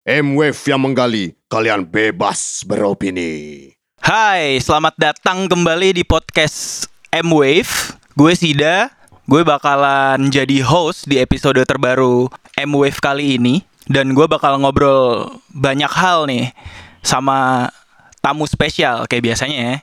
M-Wave yang menggali, kalian bebas beropini. Hai, selamat datang kembali di podcast M-Wave. Gue Sida, gue bakalan jadi host di episode terbaru M-Wave kali ini. Dan gue bakal ngobrol banyak hal nih sama tamu spesial kayak biasanya ya.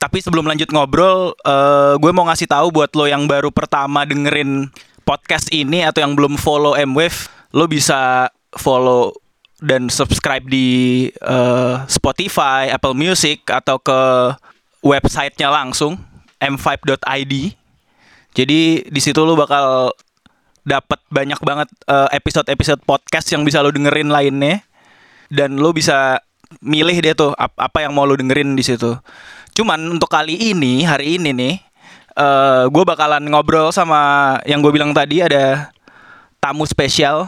Tapi sebelum lanjut ngobrol, eh, gue mau ngasih tahu buat lo yang baru pertama dengerin podcast ini atau yang belum follow M-Wave, lo bisa follow dan subscribe di eh, Spotify, Apple Music atau ke websitenya langsung m5.id. Jadi di situ lo bakal dapat banyak banget eh, episode-episode podcast yang bisa lo dengerin lainnya dan lo bisa milih dia tuh ap- apa yang mau lo dengerin di situ. Cuman untuk kali ini hari ini nih eh gue bakalan ngobrol sama yang gue bilang tadi ada tamu spesial,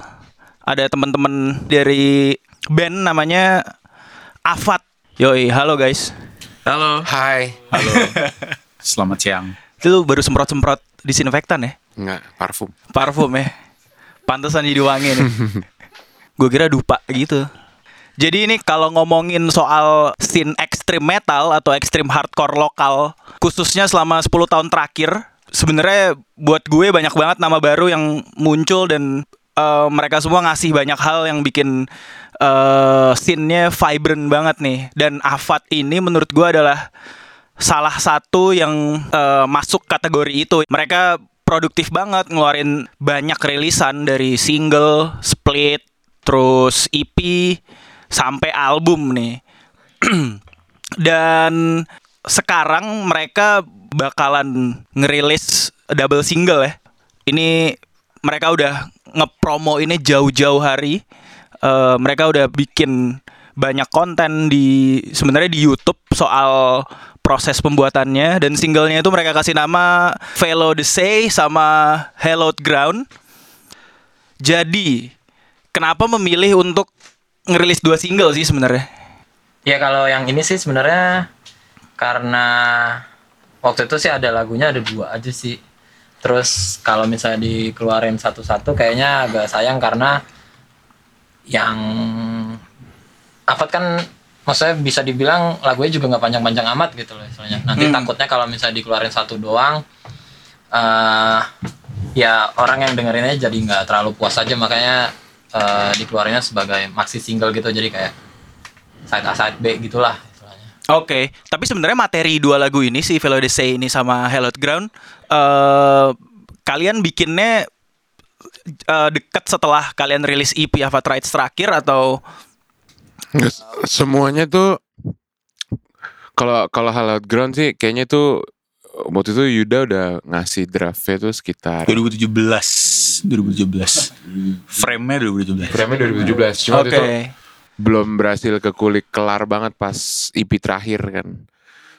ada teman-teman dari band namanya Afat. Yoi, halo guys. Halo. Hai. Halo. Selamat siang. Itu baru semprot-semprot disinfektan ya? Enggak, parfum. Parfum ya. Pantesan jadi wangi nih. Gue kira dupa gitu. Jadi ini kalau ngomongin soal scene extreme metal atau extreme hardcore lokal, khususnya selama 10 tahun terakhir, sebenarnya buat gue banyak banget nama baru yang muncul dan eh, mereka semua ngasih banyak hal yang bikin eh scene-nya vibrant banget nih. Dan Afat ini menurut gue adalah salah satu yang eh, masuk kategori itu. Mereka produktif banget ngeluarin banyak rilisan dari single, split, terus EP sampai album nih. Dan sekarang mereka bakalan ngerilis double single ya. Ini mereka udah ngepromo ini jauh-jauh hari. Eh, mereka udah bikin banyak konten di sebenarnya di YouTube soal proses pembuatannya dan singlenya itu mereka kasih nama Velo the Say sama Hallowed Ground. Jadi, kenapa memilih untuk ngerilis dua single sih sebenarnya? Ya kalau yang ini sih sebenarnya karena waktu itu sih ada lagunya ada dua aja sih. Terus kalau misalnya dikeluarin satu-satu kayaknya agak sayang karena yang apa kan maksudnya bisa dibilang lagunya juga nggak panjang-panjang amat gitu loh istilahnya. Nanti Hmm. takutnya kalau misalnya dikeluarin satu doang eh ya orang yang dengerinnya jadi nggak terlalu puas aja makanya eh, dikeluarinnya sebagai maxi single gitu jadi kayak side A side B gitulah Oke, tapi sebenarnya materi dua lagu ini si Velo the Say ini sama Hallowed Ground eh kalian bikinnya eh, dekat setelah kalian rilis EP Ava Rights terakhir atau semuanya tuh kalau kalau Hallowed Ground sih kayaknya tuh waktu itu Yuda udah ngasih draftnya tuh sekitar 2017. 2017. Frame-nya 2017. Frame 2017 cuma Oke. waktu itu belum berhasil kekulik kelar banget pas EP terakhir kan.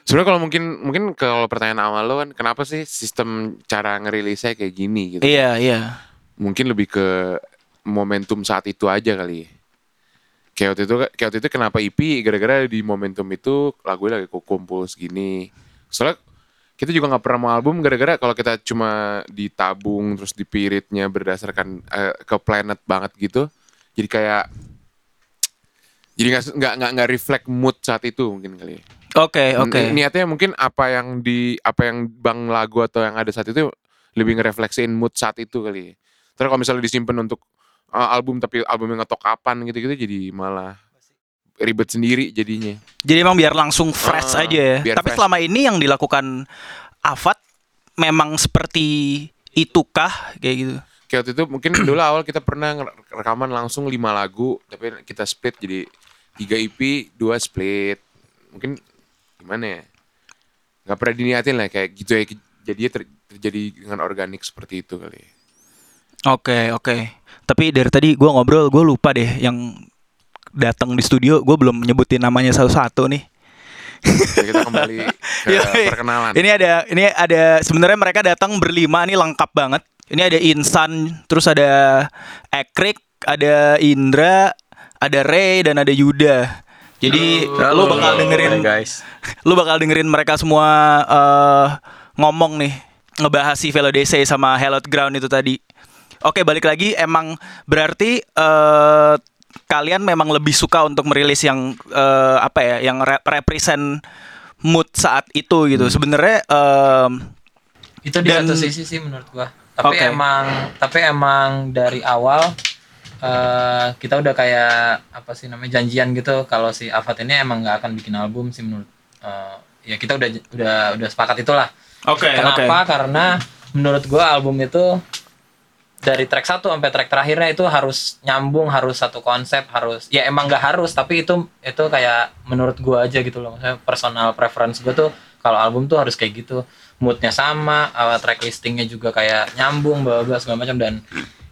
Sebenarnya kalau mungkin mungkin kalau pertanyaan awal lo kan kenapa sih sistem cara ngerilisnya kayak gini gitu. Iya, iya. Mungkin lebih ke momentum saat itu aja kali. Kayak waktu itu kayak waktu itu kenapa EP gara-gara di momentum itu lagunya lagi kumpul segini. Soalnya kita juga nggak pernah mau album gara-gara kalau kita cuma ditabung terus dipiritnya berdasarkan eh, ke planet banget gitu. Jadi kayak jadi nggak nggak nggak reflect mood saat itu mungkin kali. ya. Oke, oke. Ni- Niatnya mungkin apa yang di apa yang bang lagu atau yang ada saat itu lebih ngerefleksiin mood saat itu kali. Terus kalau misalnya disimpan untuk uh, album tapi albumnya ngetok kapan gitu-gitu jadi malah ribet sendiri jadinya. Jadi emang biar langsung fresh Ah, aja ya. Tapi fresh. selama ini yang dilakukan Afat memang seperti itukah kayak gitu. Kayak waktu itu mungkin dulu awal kita pernah rekaman langsung lima lagu tapi kita split jadi tiga EP, dua split. Mungkin gimana ya? Gak pernah diniatin lah kayak gitu ya jadinya ter- terjadi dengan organik seperti itu kali. ya. Oke, oke. Tapi dari tadi gua ngobrol, gue lupa deh yang datang di studio, gue belum nyebutin namanya satu-satu nih. Jadi kita kembali ke perkenalan. Ini ada ini ada sebenarnya mereka datang berlima nih lengkap banget. Ini ada Insan, terus ada Ekrik, ada Indra, ada Ray dan ada Yuda. Jadi lu bakal dengerin guys. lu bakal dengerin mereka semua eh, ngomong nih ngebahas si Velo DC sama Hallowed Ground itu tadi. Oke balik lagi emang berarti eh, kalian memang lebih suka untuk merilis yang eh, apa ya, yang rep- represent mood saat itu gitu. Sebenarnya em, itu di Dan- satu sisi sih menurut gua tapi Oke. emang tapi emang dari awal eh, kita udah kayak apa sih namanya janjian gitu kalau si Afat ini emang nggak akan bikin album sih menurut eh, ya kita udah udah udah sepakat itulah. Oke, kenapa? Karena menurut gua album itu dari track 1 sampai track terakhirnya itu harus nyambung harus satu konsep harus ya emang nggak harus tapi itu itu kayak menurut gua aja gitu loh. Maksudnya personal preference gua tuh kalau album tuh harus kayak gitu moodnya sama uh, track listingnya juga kayak nyambung bla bla segala macam dan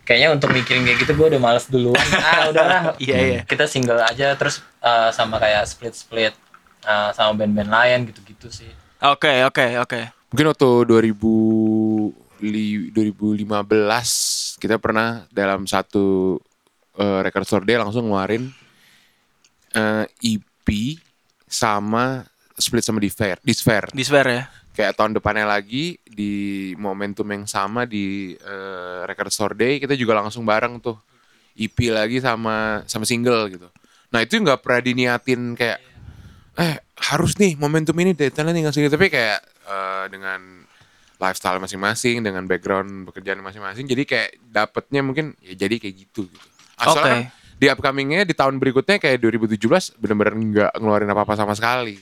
kayaknya untuk mikirin kayak gitu gua udah males duluan ah udahlah Iya, iya. kita single aja terus uh, sama kayak split split uh, sama band-band lain gitu-gitu sih Oke, oke, oke. Mungkin waktu 2000 li- 2015 kita pernah dalam satu eh, record store day langsung ngeluarin eh, EP sama split sama Disfair, Disfair. Di Sphere ya. Kayak tahun depannya lagi di momentum yang sama di eh, record store day kita juga langsung bareng tuh EP lagi sama sama single gitu. Nah itu nggak pernah diniatin kayak eh harus nih momentum ini deadline nih ngasih tapi kayak eh, dengan lifestyle masing-masing dengan background pekerjaan masing-masing jadi kayak dapetnya mungkin ya jadi kayak gitu gitu. Asalnya Oke. kan di upcomingnya di tahun berikutnya kayak 2017 bener-bener nggak ngeluarin apa-apa sama sekali.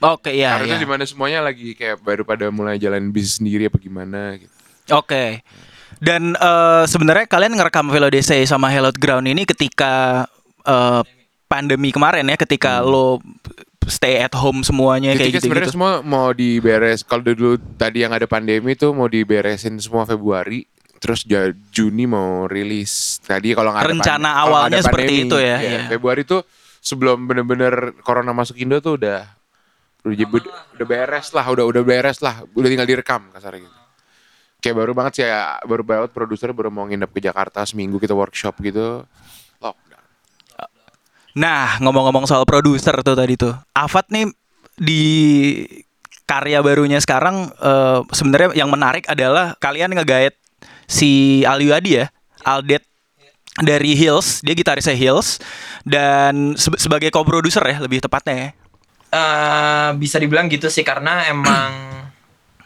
Oke, ya, Harusnya ya. di mana semuanya lagi kayak baru pada mulai jalan bisnis sendiri apa gimana gitu. Oke. Dan eh, sebenarnya kalian ngerekam Velodese sama Hello Ground ini ketika eh, pandemi kemarin ya, ketika lo stay at home semuanya Ketika kayak gitu sebenarnya gitu. semua mau diberes kalau dulu tadi yang ada pandemi tuh mau diberesin semua Februari terus Juni mau rilis tadi kalau nggak ada Rencana pand- kalau nggak awalnya ada seperti pandemi, itu ya, iya, iya. Februari tuh sebelum bener-bener corona masuk Indo tuh udah udah, udah, udah beres lah udah udah beres lah. Udah tinggal direkam kasarnya gitu. Kayak baru banget sih ya baru banget produser baru mau nginep ke Jakarta seminggu kita workshop gitu. Lockdown. Nah, ngomong-ngomong soal produser tuh tadi tuh. Afat nih di karya barunya sekarang eh, sebenarnya yang menarik adalah kalian ngegaet si Aliwadi ya, Aldet dari Hills, dia gitarisnya Hills. Dan se- sebagai co-producer ya lebih tepatnya ya. Eh, bisa dibilang gitu sih karena emang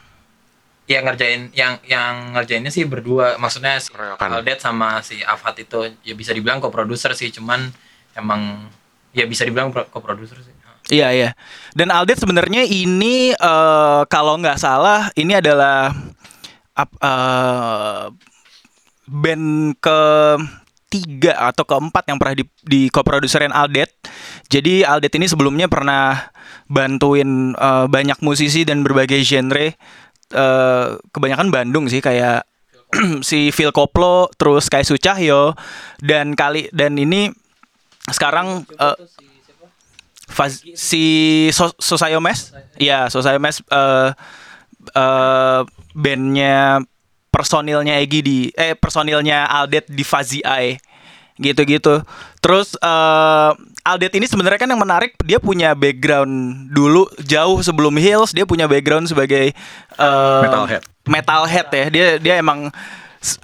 ya ngerjain yang yang ngerjainnya sih berdua maksudnya si. Aldet sama si Afat itu ya bisa dibilang co-producer sih cuman emang ya bisa dibilang pro- co-producer sih Iya iya. Dan Aldet sebenarnya ini eh, kalau nggak salah ini adalah eh, band ke tiga atau keempat yang pernah di, di co-produserin Aldet. Jadi Aldet ini sebelumnya pernah bantuin eh, banyak musisi dan berbagai genre. eh, kebanyakan Bandung sih kayak si Phil Koplo, terus Kai Sucahyo dan kali dan ini sekarang eh, Faz- si so Sosayomes, ya Sosayomes eh eh, bandnya personilnya Egi di eh personilnya Aldet di Fazi Eye gitu-gitu. Terus eh Aldet ini sebenarnya kan yang menarik dia punya background dulu jauh sebelum Hills dia punya background sebagai eh, Metalhead. metalhead ya. Dia dia emang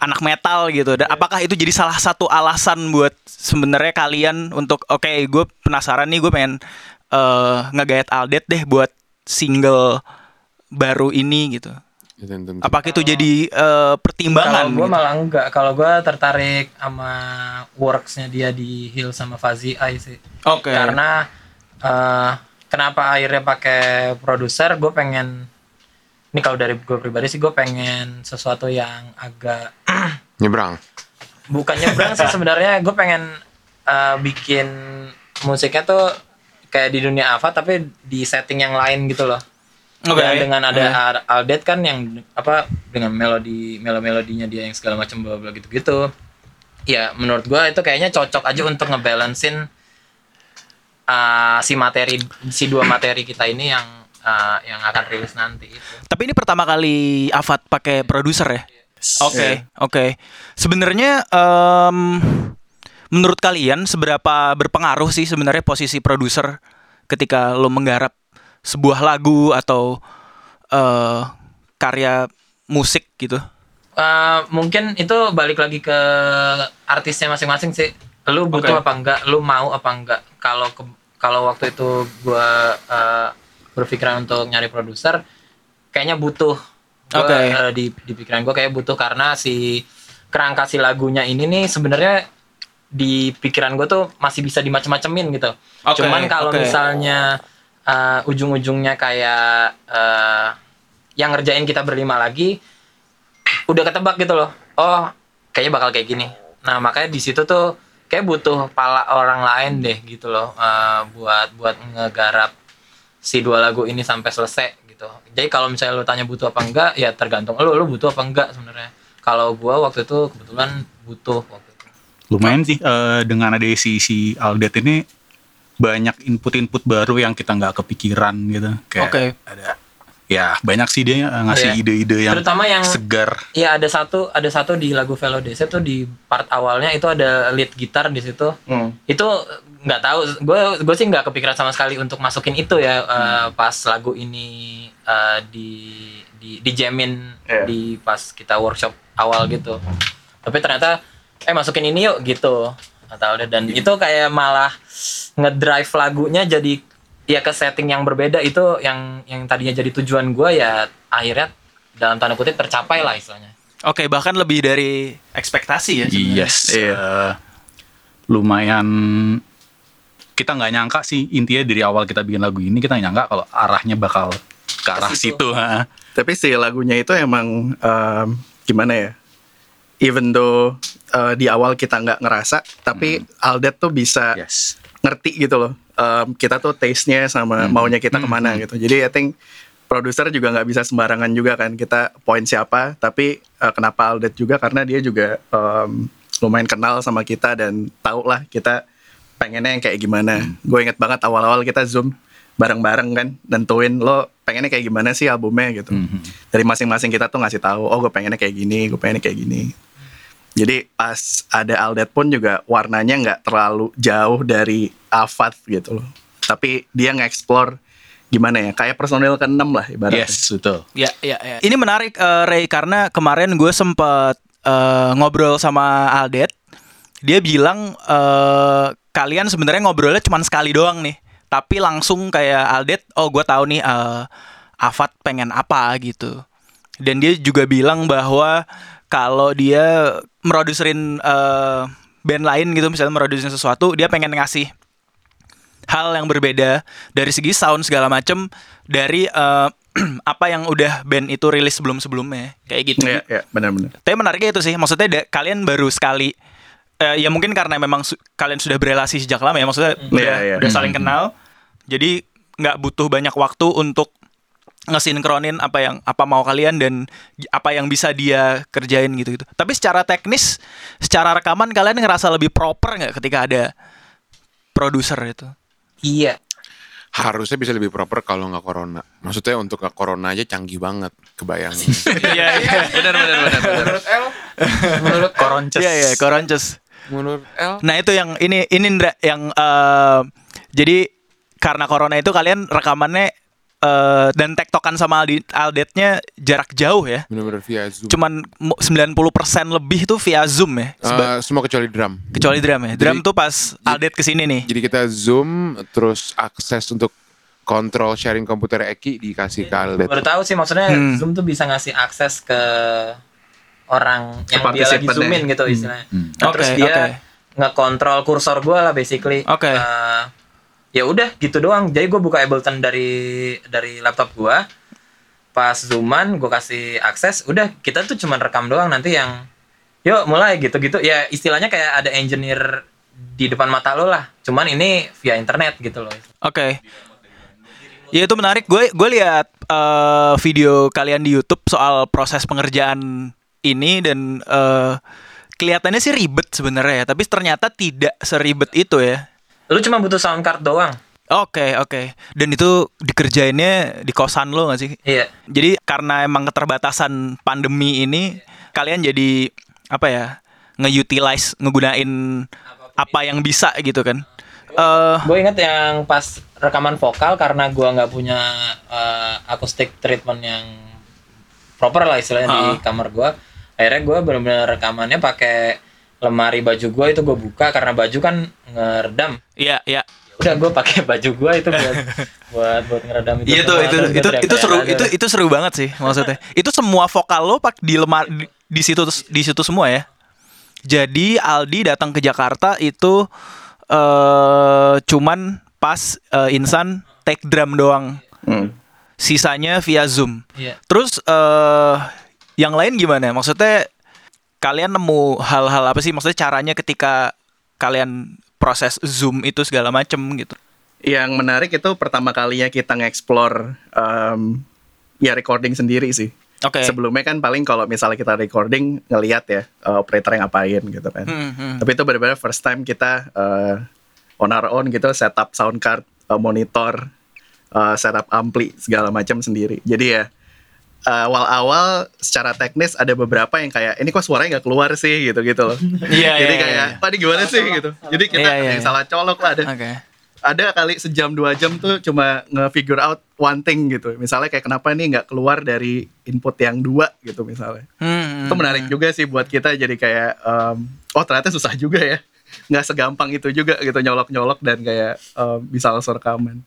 anak metal gitu. Dan apakah itu jadi salah satu alasan buat sebenarnya kalian untuk oke, gue penasaran nih gue pengen eh ngegayat Aldet deh buat single baru ini gitu. Tentu. Apakah itu jadi eh, pertimbangan? kalau gue gitu? malah enggak kalau gue tertarik sama worksnya dia di Hill sama Fazi Eye sih Oke. karena eh, kenapa akhirnya pakai produser gue pengen ini kalau dari gue pribadi sih gue pengen sesuatu yang agak nyebrang bukan nyebrang sih sebenarnya gue pengen eh, bikin musiknya tuh kayak di dunia Ava tapi di setting yang lain gitu loh Oke. Dan dengan ada Oke. Al- Aldet kan yang apa dengan melodi melo-melodinya dia yang segala macam bla bla gitu-gitu. Ya menurut gua itu kayaknya cocok aja untuk ngebalancein uh, si materi si dua materi kita ini yang uh, yang akan rilis nanti itu. Tapi ini pertama kali Avat pakai produser ya? Oke, oke. Sebenarnya em, menurut kalian seberapa berpengaruh sih sebenarnya posisi produser ketika lo menggarap sebuah lagu atau eh karya musik gitu? Uh, mungkin itu balik lagi ke artisnya masing-masing sih. lu butuh Oke. apa enggak lu mau apa enggak kalau kalau waktu itu gua eh, berpikiran untuk nyari produser kayaknya butuh Gua, Oke. eh, di di pikiran gue kayak butuh karena si kerangka si lagunya ini nih sebenarnya di pikiran gue tuh masih bisa dimacem-macemin gitu Oke, cuman kalau oke. misalnya eh, ujung-ujungnya kayak eh, yang ngerjain kita berlima lagi udah ketebak gitu loh. Oh kayaknya bakal kayak gini. Nah makanya di situ tuh kayak butuh pala orang lain deh gitu loh eh, buat buat ngegarap si dua lagu ini sampai selesai gitu. Jadi kalau misalnya lu tanya butuh apa enggak ya tergantung lu. Lu butuh apa enggak sebenarnya. Kalau gua waktu itu kebetulan butuh waktu itu. Lumayan sih eh, dengan ada si si Aldet ini banyak input-input baru yang kita nggak kepikiran gitu. Kayak Oke. ada ya banyak sih dia ngasih Iya. ide-ide yang terutama yang segar. Iya ada satu ada satu di lagu Velo Dese tuh di part awalnya itu ada lead gitar di situ. Itu nggak tahu gue gue sih nggak kepikiran sama sekali untuk masukin itu ya eh, pas lagu ini eh, di di dijamin Iya. di pas kita workshop awal gitu. Tapi ternyata eh masukin ini yuk gitu atau dan itu kayak malah ngedrive lagunya jadi ya ke setting yang berbeda itu yang yang tadinya jadi tujuan gue ya akhirnya dalam tanda kutip tercapai lah istilahnya. Oke, bahkan lebih dari ekspektasi ya. sebenarnya. Yes. eh, lumayan kita nggak nyangka sih intinya dari awal kita bikin lagu ini kita nggak nyangka kalau arahnya bakal ke arah situ. situ. ha. Tapi si lagunya itu emang em, gimana ya? Even though eh, di awal kita nggak ngerasa, tapi Aldet tuh bisa Yes. ngerti gitu loh. Em, kita tuh taste-nya sama maunya kita ke mana gitu. Jadi I think produser juga nggak bisa sembarangan juga kan kita poin siapa. Tapi eh, kenapa Aldet juga karena dia juga em, lumayan kenal sama kita dan tahu lah kita pengennya yang kayak gimana. Gue inget banget awal-awal kita zoom bareng-bareng kan nentuin lo pengennya kayak gimana sih albumnya gitu. Dari masing-masing kita tuh ngasih tahu, oh gue pengennya kayak gini, gue pengennya kayak gini. Jadi pas ada Aldet pun juga warnanya nggak terlalu jauh dari Avat gitu loh. Tapi dia nge-explore gimana ya, kayak personil ke-6 lah ibaratnya. Yes, betul. Ya, ya, ya. Ini menarik eh, Ray karena kemarin gue sempet eh, ngobrol sama Aldet. Dia bilang eh, kalian sebenarnya ngobrolnya cuma sekali doang nih. Tapi langsung kayak Aldet, oh gue tahu nih eh, Avat pengen apa gitu. Dan dia juga bilang bahwa kalau dia meroduserin eh, band lain gitu, misalnya meroduserin sesuatu, dia pengen ngasih hal yang berbeda dari segi sound segala macem dari eh, apa yang udah band itu rilis sebelum sebelumnya kayak gitu. Iya, iya, benar-benar. Tapi menariknya itu sih, maksudnya kalian baru sekali eh, ya mungkin karena memang su- kalian sudah berelasi sejak lama ya, maksudnya udah, Iya, iya. udah saling kenal, jadi nggak butuh banyak waktu untuk ngesinkronin apa yang apa mau kalian dan apa yang bisa dia kerjain gitu gitu. Tapi secara teknis, secara rekaman kalian ngerasa lebih proper nggak ketika ada produser itu? Iya. Harusnya bisa lebih proper kalau nggak corona. Maksudnya untuk nggak corona aja canggih banget, kebayang. Iya iya. Benar benar benar. Menurut L, menurut Koronces. Iya iya, Koronces. menurut L, Nah itu yang ini ini yang eh, jadi karena corona itu kalian rekamannya eh, dan tektokan sama Aldi, Aldetnya jarak jauh ya. benar-benar via Zoom. Cuman mu- 90% lebih tuh via Zoom ya. Seba- Eh, semua kecuali drum. kecuali drum ya. Drum jadi- tuh pas Aldet ke sini nih. Jadi kita Zoom, terus akses untuk kontrol sharing komputer Eki dikasih ke Aldet. Baru tahu sih maksudnya Hmm. Zoom tuh bisa ngasih akses ke orang yang dia lagi partisipan zoomin ya. gitu istilahnya. Nah, Oke, terus dia oke. ngekontrol kursor gue lah basically. Oke. Eh, ya udah gitu doang. Jadi gue buka Ableton dari dari laptop gue. Pas zooman gue kasih akses. Udah kita tuh cuman rekam doang nanti yang yuk mulai gitu-gitu. Ya istilahnya kayak ada engineer di depan mata lo lah. Cuman ini via internet gitu loh. Oke. Ya itu menarik. Gue gue lihat eh, video kalian di YouTube soal proses pengerjaan ini dan eh, kelihatannya sih ribet sebenarnya ya, tapi ternyata tidak seribet itu ya. Lu cuma butuh sound card doang. Oke oke. Dan itu dikerjainnya di kosan lo gak sih? Iya. Jadi karena emang keterbatasan pandemi ini, kalian jadi apa ya nge-utilize ngegunain apa yang bisa gitu kan? Eh gue inget yang pas rekaman vokal karena gua nggak punya uh, acoustic treatment yang proper lah istilahnya di Ah. kamar gua akhirnya gua bener-bener rekamannya pakai lemari baju gue itu gue buka karena baju kan ngeredam Iya, iya. udah gue pakai baju gue itu buat buat buat ngeredam itu Iya itu itu itu itu seru aja. itu itu seru banget sih maksudnya. Itu semua vokal lo pak di lemar di, di situ di situ semua ya. Jadi Aldi datang ke Jakarta itu eh cuman pas eh, Insan take drum doang. Hmm. Sisanya via Zoom. Iya. Terus eh yang lain gimana? Maksudnya kalian nemu hal-hal apa sih? Maksudnya caranya ketika kalian proses Zoom itu segala macem gitu. Yang menarik itu pertama kalinya kita nge-explore um, ya recording sendiri sih. Oke. Sebelumnya kan paling kalau misalnya kita recording ngelihat ya uh, operator yang ngapain gitu kan. Hmm, hmm. Tapi itu benar-benar first time kita uh, on our own gitu setup sound card, uh, monitor, uh, setup ampli segala macam sendiri. Jadi ya uh, awal-awal secara teknis ada beberapa yang kayak ini kok suaranya nggak keluar sih gitu-gitu loh. Iya, Jadi iya, kayak. Pak ini gimana sih gitu. Jadi kita Iya, iya, ada yang iya. salah colok lah ada Oke. ada kali sejam dua jam tuh cuma nge-figure out one thing gitu. Misalnya kayak kenapa nih nggak keluar dari input yang dua gitu misalnya. Hmm, Itu menarik juga sih buat kita jadi kayak um, oh ternyata susah juga ya. Nggak segampang itu juga gitu nyolok-nyolok dan kayak um, bisa langsung rekaman.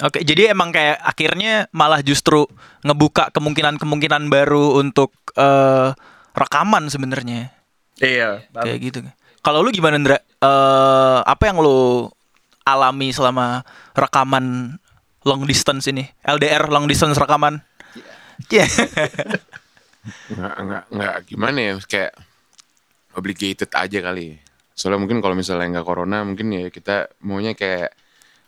Oke, jadi emang kayak akhirnya malah justru ngebuka kemungkinan-kemungkinan baru untuk eh, rekaman sebenarnya. Iya, Kayak gitu. Kalau lu gimana, Ndra? Eh, apa yang lu alami selama rekaman long distance ini? LDR long distance rekaman? Iya. nggak nggak nggak gimana ya kayak obligated aja kali soalnya mungkin kalau misalnya nggak corona mungkin ya kita maunya kayak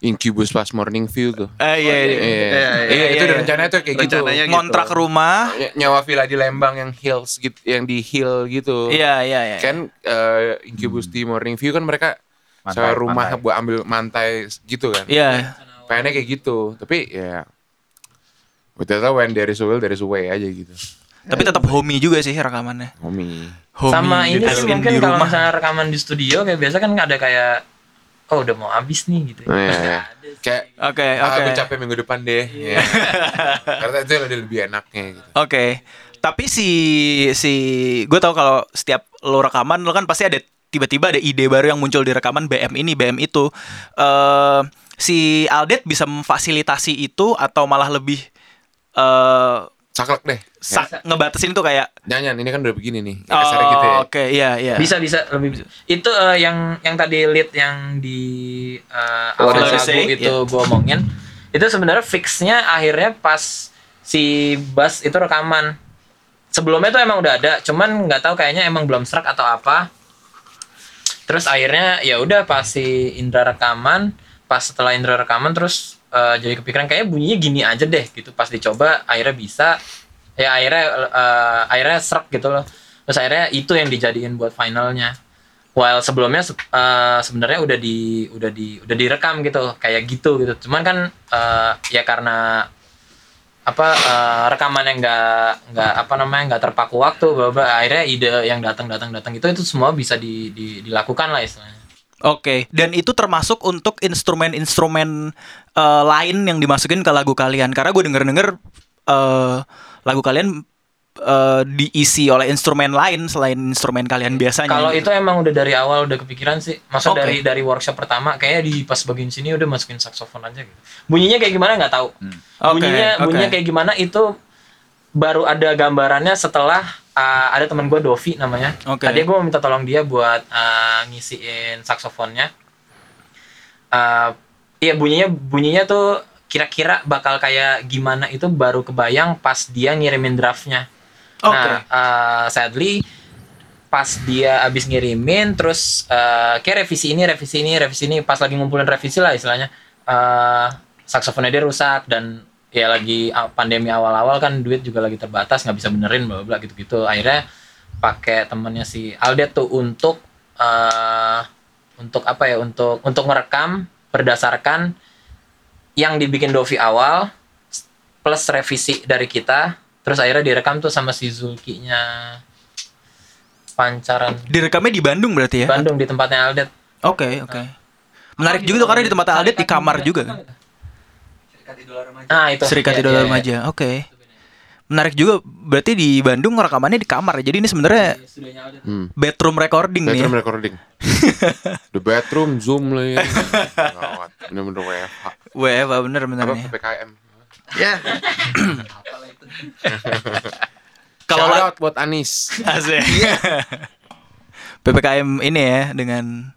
incubus pas morning view tuh Eh, iya, iya. Iya, iya, iya, itu iya. rencananya tuh kayak gitu. Rencananya gitu. Ngontrak rumah. Ny- Nyawa villa di Lembang yang hills gitu, yang di hill gitu. Iya, iya, iya. Kan eh, incubus di morning view kan mereka Mantai, sewa rumah mantai. buat ambil mantai gitu kan. Iya. Pengennya kayak gitu, tapi ya Waktu itu when there is a will, there is a way aja gitu. Tapi tetap homey juga sih rekamannya. Homie. Homey sama ini sih in mungkin di kalau rumah. misalnya rekaman di studio kayak biasa kan ada kayak oh udah mau habis nih gitu ya, ya. Kayak Oke, ah, oke. gue capek minggu depan deh. Ya. Karena itu lebih lebih enaknya gitu. Oke. Tapi si si gue tahu kalau setiap lo rekaman lo kan pasti ada tiba-tiba ada ide baru yang muncul di rekaman BM ini BM itu. eh si Aldet bisa memfasilitasi itu atau malah lebih eh Saklek deh. sa- ngebatasin tuh kayak Nyanyian ini kan udah begini nih. oh, Kasarnya gitu ya. Oke, iya iya. bisa bisa lebih bisa. itu eh, yang yang tadi lead yang di eh, awal lagu Say, itu gua omongin itu sebenarnya fixnya akhirnya pas si bass itu rekaman sebelumnya tuh emang udah ada cuman nggak tahu kayaknya emang belum serak atau apa terus akhirnya ya udah pas si Indra rekaman pas setelah Indra rekaman terus eh, jadi kepikiran kayaknya bunyinya gini aja deh gitu. Pas dicoba akhirnya bisa. Ya akhirnya eh, akhirnya serak gitu loh. Terus akhirnya itu yang dijadiin buat finalnya. While sebelumnya se- eh, sebenarnya udah di udah di udah direkam gitu kayak gitu gitu. Cuman kan eh, ya karena apa eh, rekaman yang nggak nggak apa namanya nggak terpaku waktu bla. akhirnya ide yang datang datang datang itu itu semua bisa di, di- dilakukan lah istilahnya Oke, dan itu termasuk untuk instrumen-instrumen eh, lain yang dimasukin ke lagu kalian. Karena gue denger-denger eh, lagu kalian eh, diisi oleh instrumen lain selain instrumen kalian biasanya. Kalau gitu. itu emang udah dari awal udah kepikiran sih. Maksud Oke. dari dari workshop pertama kayaknya di pas bagian sini udah masukin saksofon aja gitu. Bunyinya kayak gimana nggak tahu. Oke, Bunyinya oke. bunyinya kayak gimana itu baru ada gambarannya setelah uh, ada teman gue Dovi namanya. Oke. Tadi gue minta tolong dia buat uh, ngisiin saksofonnya. Uh, iya bunyinya bunyinya tuh kira-kira bakal kayak gimana itu baru kebayang pas dia ngirimin draftnya. Oke. Nah, uh, sadly pas dia abis ngirimin terus uh, kayak revisi ini revisi ini revisi ini pas lagi ngumpulin revisi lah istilahnya uh, saksofonnya dia rusak dan ya lagi pandemi awal-awal kan duit juga lagi terbatas nggak bisa benerin bla bla gitu gitu akhirnya pakai temennya si Aldet tuh untuk uh, untuk apa ya untuk untuk ngerekam berdasarkan yang dibikin Dovi awal plus revisi dari kita terus akhirnya direkam tuh sama si Zulki-nya pancaran Direkamnya di Bandung berarti ya? Bandung di tempatnya Aldet Oke, oke. Menarik juga tuh karena di tempat Aldet di kamar juga kan. Ah itu Serikat Iya, Idola iya, iya. Remaja. Oke. Menarik juga berarti di Bandung rekamannya di kamar. ya. Jadi ini sebenarnya Studionya Aldet. Hmm. bedroom recording nih. Bedroom ya. recording. The bedroom zoom lah ya. Bener-bener WFH. WFH bener bener Apa nih. PPKM. Ya, Kalau buat Anis. Asik. PPKM ini ya dengan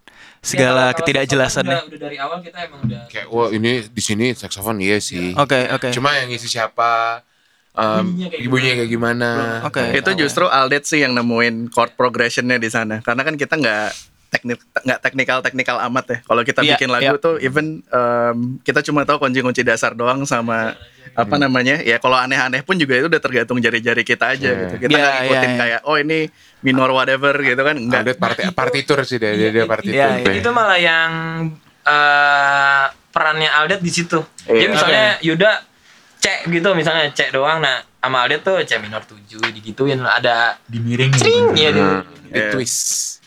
segala Ya, kalau- ketidakjelasannya. Udah, udah dari awal kita emang udah Kayak wah ini di sini saksofon iya sih. Oke, oke. Cuma yang ngisi siapa? Um, Bunyinya kayak ibunya kayak gimana? Oke. itu justru Aldet sih yang nemuin chord progressionnya di sana. Karena kan kita nggak teknik nggak teknikal teknikal amat ya. Kalau kita Iya, bikin lagu iya. tuh even em, kita cuma tahu kunci-kunci dasar doang sama apa namanya ya kalau aneh-aneh pun juga itu udah tergantung jari-jari kita aja Iya. gitu. Kita nggak ngikutin iya, iya. kayak oh ini minor whatever gitu kan enggak. Ada parti partitur sih dia, dia, dia partitur. Iya, iya. itu malah yang eh, perannya Aldet di situ. Jadi Iya. misalnya Yuda C gitu misalnya C doang nah sama Aldet tuh C minor 7 digituin ada Dimiring. cring ya dia. Hmm, di Iya. twist.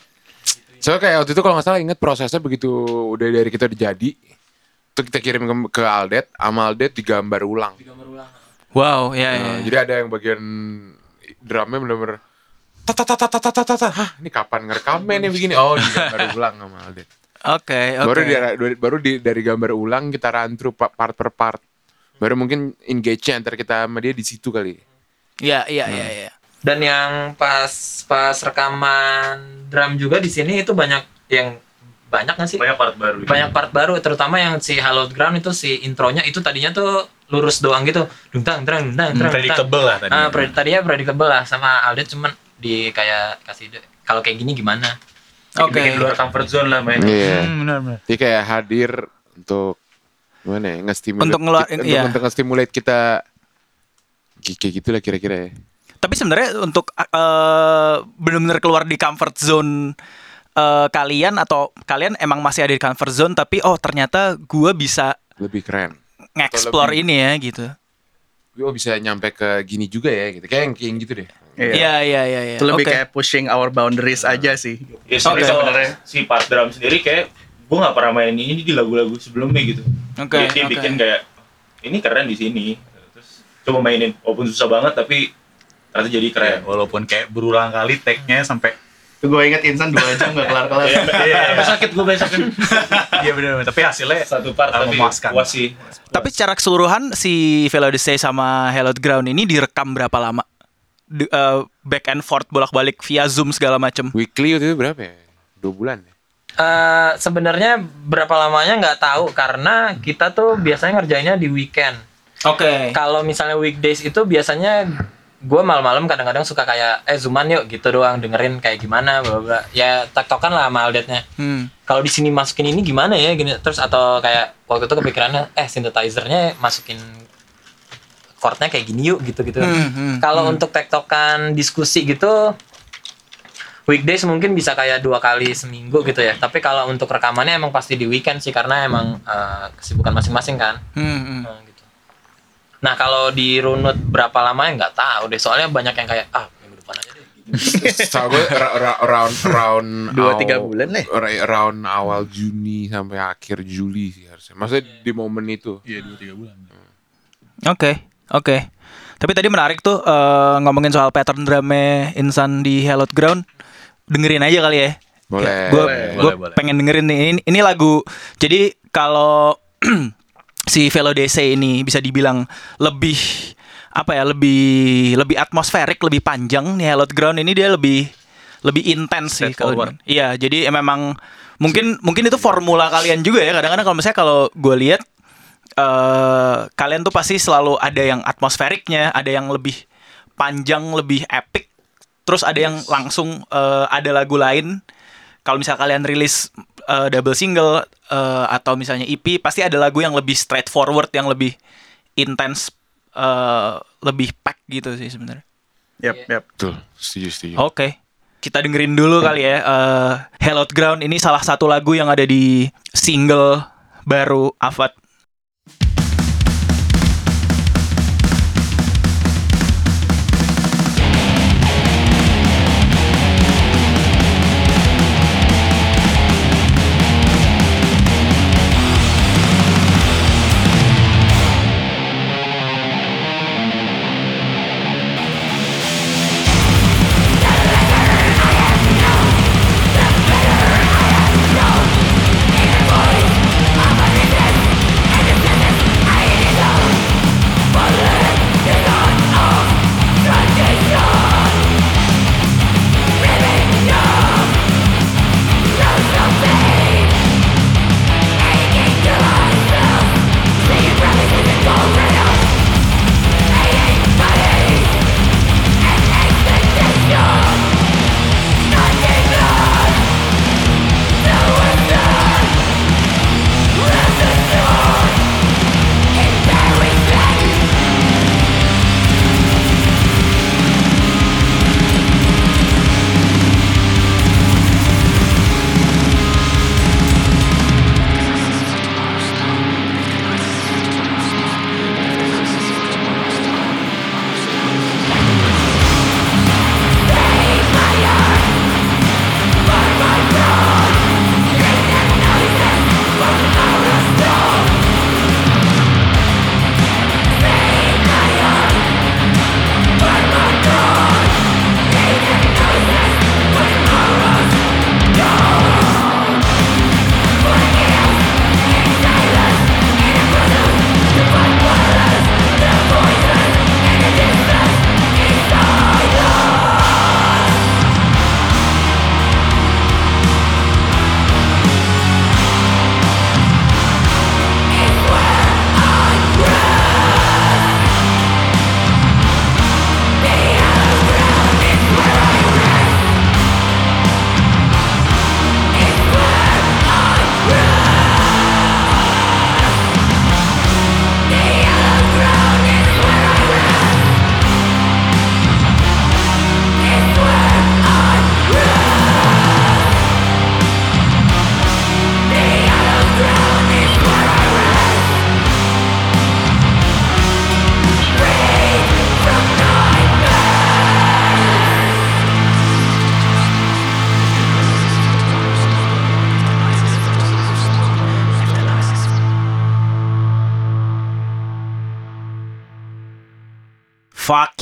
So kayak waktu itu kalau nggak salah inget prosesnya begitu udah dari kita udah jadi, tuh kita kirim ke, ke Aldet, sama Aldet digambar ulang. Wow, ya ya. Nah, Jadi ada yang bagian drumnya bener-bener tata tata tata tata tata. Hah, ini kapan ngerekamnya nih begini? Oh, digambar ulang sama Aldet. Oke, oke. Baru di, baru di, dari gambar ulang kita run through pa- part per part. Baru mungkin engage-nya antar kita sama dia di situ kali. Iya, iya, iya, iya. Dan yang pas pas rekaman drum juga di sini itu banyak yang banyak nggak sih? Banyak part baru. banyak part baru terutama yang si Hallowed Ground itu si intronya itu tadinya tuh lurus doang gitu dungtang drang dungtang drang Hmm, predictable lah tadi. ah pre- tadinya predictable lah sama Aldet cuman di kayak kasih ide, kalau kayak gini gimana Oke. Bikin luar comfort zone lah main. Iya. Hmm, benar benar. Dia kayak hadir untuk gimana ya, nge-stimulate Untuk ngeluarin- kita, iya. untuk, untuk nge-stimulate kita Kayak kayak gitu lah kira-kira ya. Tapi sebenarnya untuk eh benar-benar keluar di comfort zone eh, kalian atau kalian emang masih ada di comfort zone tapi oh ternyata gua bisa Lebih keren. nge-explore lebih- ini ya gitu. Gue bisa nyampe ke gini juga ya gitu. Kayak yang, kayak yang gitu deh. Iya. Iya, iya, iya, iya. Itu lebih Oke. kayak pushing our boundaries aja sih. Ya sebenarnya Oke. sebenarnya si part drum sendiri kayak gue nggak pernah main ini di lagu-lagu sebelumnya gitu. Oke, Dia, dia oke. bikin kayak ini keren di sini. Terus coba mainin walaupun susah banget tapi ternyata jadi keren. Ya, walaupun kayak berulang kali tag-nya sampai Gue inget Insan dua jam gak kelar-kelar. Iya, iya, sakit gue besokin Iya benar tapi hasilnya satu part tapi memuaskan. puas sih. Tapi secara keseluruhan si Velodesay sama Hallowed Ground ini direkam berapa lama? Di- eh, back and forth bolak-balik via Zoom segala macem. Weekly itu berapa ya? Dua bulan ya? Eh, sebenarnya berapa lamanya nggak tahu karena kita tuh biasanya ngerjainnya di weekend Oke. kalau misalnya weekdays itu biasanya gue malam-malam kadang-kadang suka kayak eh zooman yuk gitu doang dengerin kayak gimana bla bla ya taktokan lah sama Aldetnya Hmm. kalau di sini masukin ini gimana ya gini terus atau kayak waktu itu kepikirannya eh synthesizernya masukin chordnya kayak gini yuk gitu gitu Hmm, hmm, kalau untuk tektokan diskusi gitu weekdays mungkin bisa kayak dua kali seminggu gitu ya tapi kalau untuk rekamannya emang pasti di weekend sih karena emang eh, kesibukan masing-masing kan Hmm, hmm. Nah, gitu. Nah kalau di runut berapa lamanya nggak tahu deh soalnya banyak yang kayak ah minggu depan aja deh. Setahu gue ra- ra- around around Dua, tiga bulan lah. ra- Around awal Juni sampai akhir Juli sih harusnya. Maksudnya di momen itu. Iya dua tiga bulan. Oke, oke. Tapi tadi menarik tuh eh, ngomongin soal pattern drumnya Insan di Hallowed Ground. Dengerin aja kali ya. Boleh. Gue Boleh, boleh, boleh. pengen dengerin nih. Ini, ini lagu. Jadi kalau si Velodese ini bisa dibilang lebih apa ya lebih lebih atmosferik lebih panjang nih Hallowed Ground ini dia lebih lebih intens sih kalau iya jadi eh, memang mungkin mungkin itu formula kalian juga ya kadang-kadang kalau misalnya kalau gue lihat eh kalian tuh pasti selalu ada yang atmosferiknya ada yang lebih panjang lebih epic terus ada yang langsung eh, ada lagu lain kalau misalnya kalian rilis eh, double single eh, atau misalnya EP pasti ada lagu yang lebih straightforward yang lebih intens eh, lebih pack gitu sih sebenarnya. Yap, yap. Betul. Setuju, setuju. Oke. Kita dengerin dulu kali ya eh Hallowed Ground ini salah satu lagu yang ada di single baru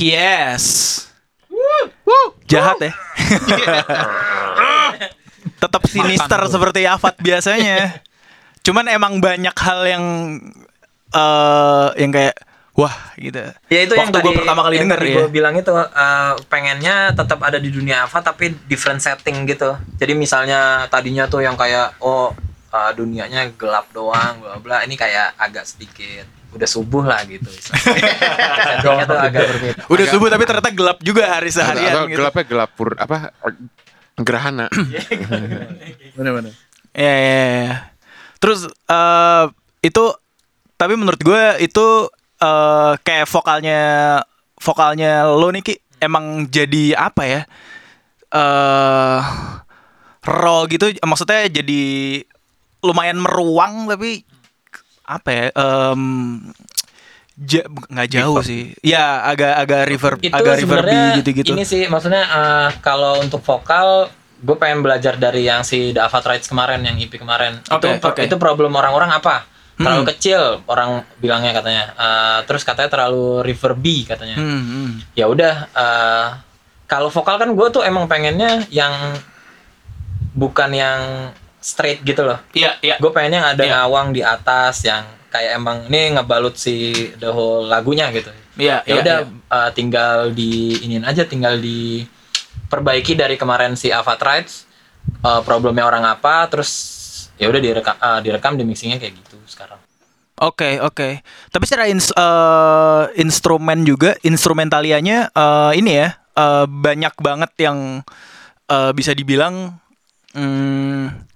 Avad. Fuck yes. Jahat ya. Tetap sinister seperti Avat biasanya. Cuman emang banyak hal yang eh yang kayak wah gitu. Ya itu yang Waktu tadi gue pertama kali yang denger ya. Gue bilang itu eh, pengennya tetap ada di dunia Ava tapi different setting gitu. Jadi misalnya tadinya tuh yang kayak oh eh, dunianya gelap doang bla bla ini kayak agak sedikit udah subuh lah gitu. Settingnya tuh agak berbeda. Udah subuh tapi ternyata gelap juga hari seharian atau gitu. gelapnya gelap pur apa gerhana. Bener-bener. Ya, ya, ya. Terus eh itu tapi menurut gue itu eh kayak vokalnya vokalnya lo nih Ki emang jadi apa ya? eh raw gitu maksudnya jadi lumayan meruang tapi apa ya? em, ja- nggak jauh sih. Ya agak agak reverb itu agak reverby sebenarnya gitu-gitu. ini sih maksudnya eh, kalau untuk vokal gue pengen belajar dari yang si The Avatar Rights kemarin yang EP kemarin Oke, itu oke. itu problem orang-orang apa terlalu Hmm. kecil orang bilangnya katanya Eh, terus katanya terlalu reverby katanya Hmm, hmm. ya udah eh, kalau vokal kan gue tuh emang pengennya yang bukan yang straight gitu loh Iya, iya. gue pengennya yang ada Iya. ngawang di atas yang kayak emang ini ngebalut si the whole lagunya gitu Iya, ya iya, udah iya. uh, tinggal di iniin aja tinggal diperbaiki dari kemarin si Avatar Rights uh, problemnya orang apa terus ya udah direkam uh, direkam di mixingnya kayak gitu sekarang Oke oke. Tapi secara ins- eh, instrumen juga instrumentalianya eh, ini ya eh, banyak banget yang eh, bisa dibilang hmm,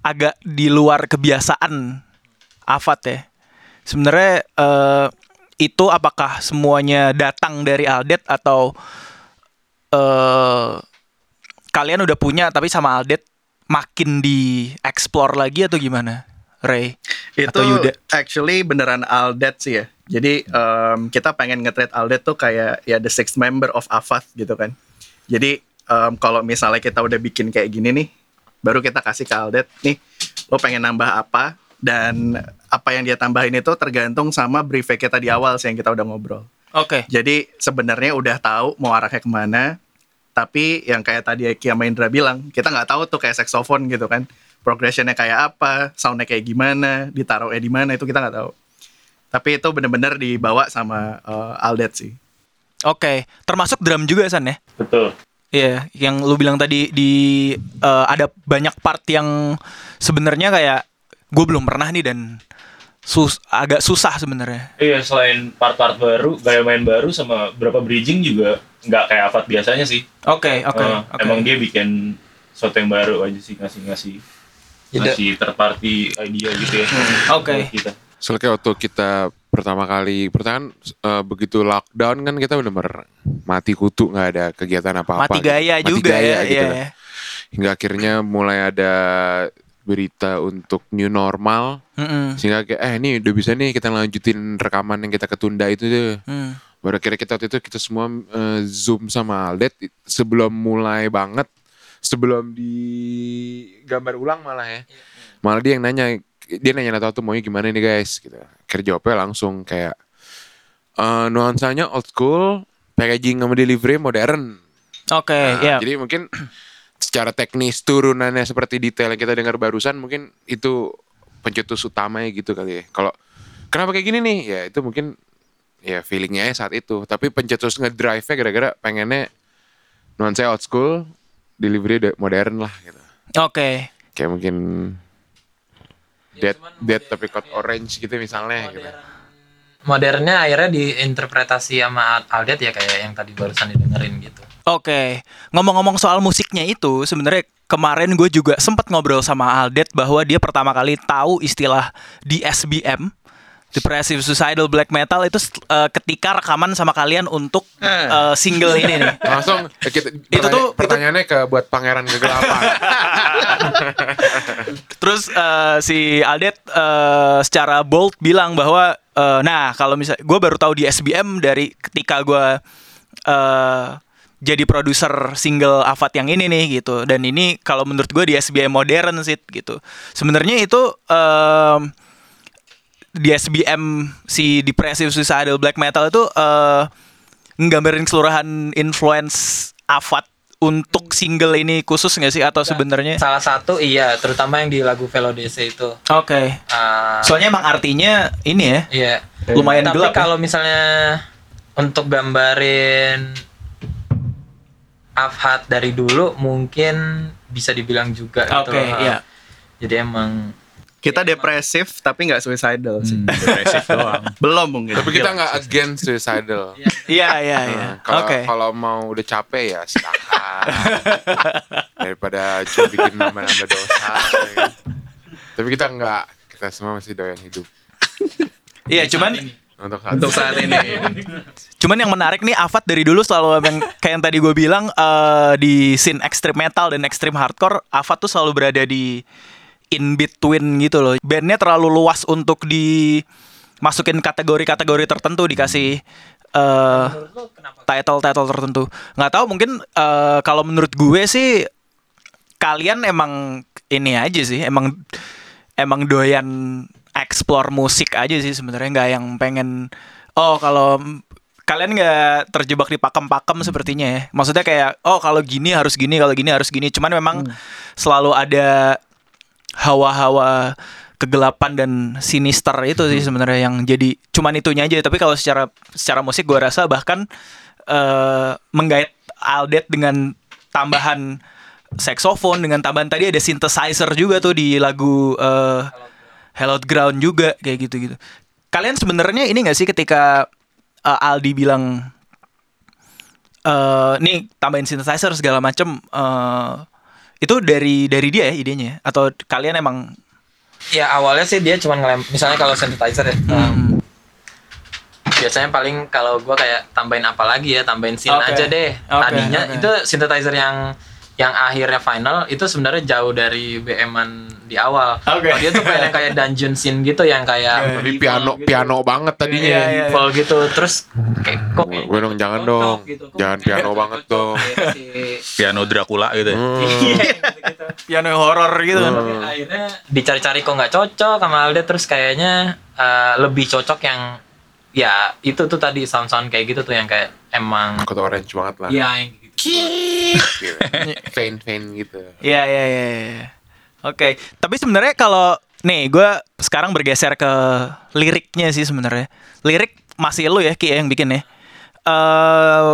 agak di luar kebiasaan Avat ya. Sebenarnya eh, itu apakah semuanya datang dari Aldet atau eh kalian udah punya tapi sama Aldet makin di explore lagi atau gimana? Ray Itu atau Yuda? actually beneran Aldet sih ya. Jadi em, kita pengen nge-treat Aldet tuh kayak ya the sixth member of Avath gitu kan. Jadi em, kalau misalnya kita udah bikin kayak gini nih, baru kita kasih ke Aldet nih, lo pengen nambah apa dan apa yang dia tambahin itu tergantung sama briefnya kita di awal sih yang kita udah ngobrol. Oke. Jadi sebenarnya udah tahu mau arahnya ke mana, tapi yang kayak tadi Eki sama Indra bilang, kita nggak tahu tuh kayak saxophone gitu kan, progressionnya kayak apa, soundnya kayak gimana, ditaruhnya di mana itu kita nggak tahu. Tapi itu bener-bener dibawa sama eh, Aldet sih. Oke, termasuk drum juga San ya? Betul. Iya, yang lu bilang tadi di eh, ada banyak part yang sebenarnya kayak gue belum pernah nih dan sus agak susah sebenarnya. Iya, selain part-part baru, gaya main baru sama berapa bridging juga nggak kayak Avat biasanya sih. Oke, oke, Eh, oke. Emang dia bikin sesuatu yang baru aja sih ngasih-ngasih ngasih third party idea gitu ya. Oke. buat Kita. Soalnya waktu kita pertama kali, pertama kan eh, begitu lockdown kan kita bener-bener mati kutu nggak ada kegiatan apa-apa. Mati gitu. gaya Mati juga gaya ya. gitu iya, kan. iya. Hingga akhirnya mulai ada berita untuk new normal. Mm-mm. Sehingga kayak, eh ini udah bisa nih kita lanjutin rekaman yang kita ketunda itu tuh. Hmm. Baru akhirnya kita waktu itu kita semua eh, zoom sama Aldet sebelum mulai banget, sebelum di gambar ulang malah ya. Malah dia yang nanya, dia nanya atau tuh maunya gimana nih guys gitu. Akhirnya jawabnya langsung kayak eh nuansanya old school, packaging sama delivery modern. Oke, Nah, ya. Jadi mungkin secara teknis turunannya seperti detail yang kita dengar barusan mungkin itu pencetus utamanya gitu kali ya. Kalau kenapa kayak gini nih? Ya itu mungkin ya feelingnya aja saat itu. Tapi pencetus ngedrive-nya gara-gara pengennya nuansa old school, delivery de- modern lah gitu. Oke. Kayak mungkin Ya, dead cuman dead modern- tapi cut orange gitu misalnya gitu. modernnya akhirnya diinterpretasi sama Aldet ya kayak yang tadi barusan didengerin gitu Oke, ngomong-ngomong soal musiknya itu, sebenarnya kemarin gue juga sempat ngobrol sama Aldet bahwa dia pertama kali tahu istilah DSBM, Depressive Suicidal Black Metal itu eh, ketika rekaman sama kalian untuk eh, single ini nih. Langsung kita, Itu pertanya- tuh- itu- pertanyaannya ke buat pangeran kegelapan. Terus eh, si Aldet eh, secara bold bilang bahwa eh, nah kalau misalnya gue baru tahu di SBM dari ketika gue eh, jadi produser single Avat yang ini nih gitu dan ini kalau menurut gue di SBM modern sih gitu. Sebenarnya itu em, di SBM si Depressive Suicidal Black Metal itu eh, nggambarin keseluruhan influence Avat untuk single ini khusus nggak sih atau sebenarnya? Salah satu iya, terutama yang di lagu Velodese itu. Oke. Ah, Soalnya emang artinya ini ya. Iya. Lumayan Tapi gelap ya. kalau misalnya untuk gambarin Afhat dari dulu mungkin bisa dibilang juga gitu. Oke, loh. iya. Jadi emang Kita depresif tapi nggak suicidal sih. Hmm, depresif doang. Belum mungkin. Tapi kita nggak against suicidal. Iya iya iya. Nah, Kalau Oke. kalau mau udah capek ya silakan. Daripada cuma bikin nambah-nambah dosa. ya kan. Tapi kita nggak. Kita semua masih doyan hidup. Iya, cuman Untuk saat, Untuk saat ini. cuman yang menarik nih Avat dari dulu selalu yang kayak yang tadi gue bilang eh, di scene extreme metal dan extreme hardcore, Avat tuh selalu berada di in between gitu loh. Bandnya terlalu luas untuk dimasukin kategori-kategori tertentu dikasih eh title-title tertentu. Nggak tahu mungkin eh, kalau menurut gue sih kalian emang ini aja sih, emang emang doyan explore musik aja sih sebenarnya nggak yang pengen oh kalau kalian nggak terjebak di pakem-pakem sepertinya ya. Maksudnya kayak oh kalau gini harus gini, kalau gini harus gini. Cuman memang selalu ada hawa-hawa kegelapan dan sinister itu sih sebenarnya yang jadi cuman itunya aja tapi kalau secara secara musik gua rasa bahkan eh menggait Aldet dengan tambahan saxophone dengan tambahan tadi ada synthesizer juga tuh di lagu eh Hallowed Ground juga kayak gitu-gitu. Kalian sebenarnya ini gak sih ketika eh, Aldi bilang eh nih tambahin synthesizer segala macem eh itu dari dari dia ya idenya ya? atau kalian emang ya awalnya sih dia cuma ngelem misalnya kalau synthesizer ya. Hmm. um, biasanya paling kalau gua kayak tambahin apa lagi ya, tambahin scene Oke. aja deh. Tadinya oke. itu synthesizer yang yang akhirnya final itu sebenarnya jauh dari BM-an di awal. Oke. Kalau dia tuh kayak kayak dungeon scene gitu yang kayak Tapi piano piano banget tadinya. Iya, iya. evil gitu terus kayak kok Gue dong jangan dong. gitu. Kok Jangan piano banget cocok dong. Piano Dracula gitu ya. Hmm. gitu-gitu. piano horor gitu kan. Tapi akhirnya dicari-cari kok nggak cocok sama Alde terus kayaknya eh, lebih cocok yang ya itu tuh tadi sound-sound kayak gitu tuh yang kayak emang Kota orange banget lah. ya yang gitu. Fain fain gitu. Iya iya iya. iya. Oke, tapi sebenarnya kalau nih gue sekarang bergeser ke liriknya sih sebenarnya. Lirik masih lu ya Ki ya, yang bikin ya. Eh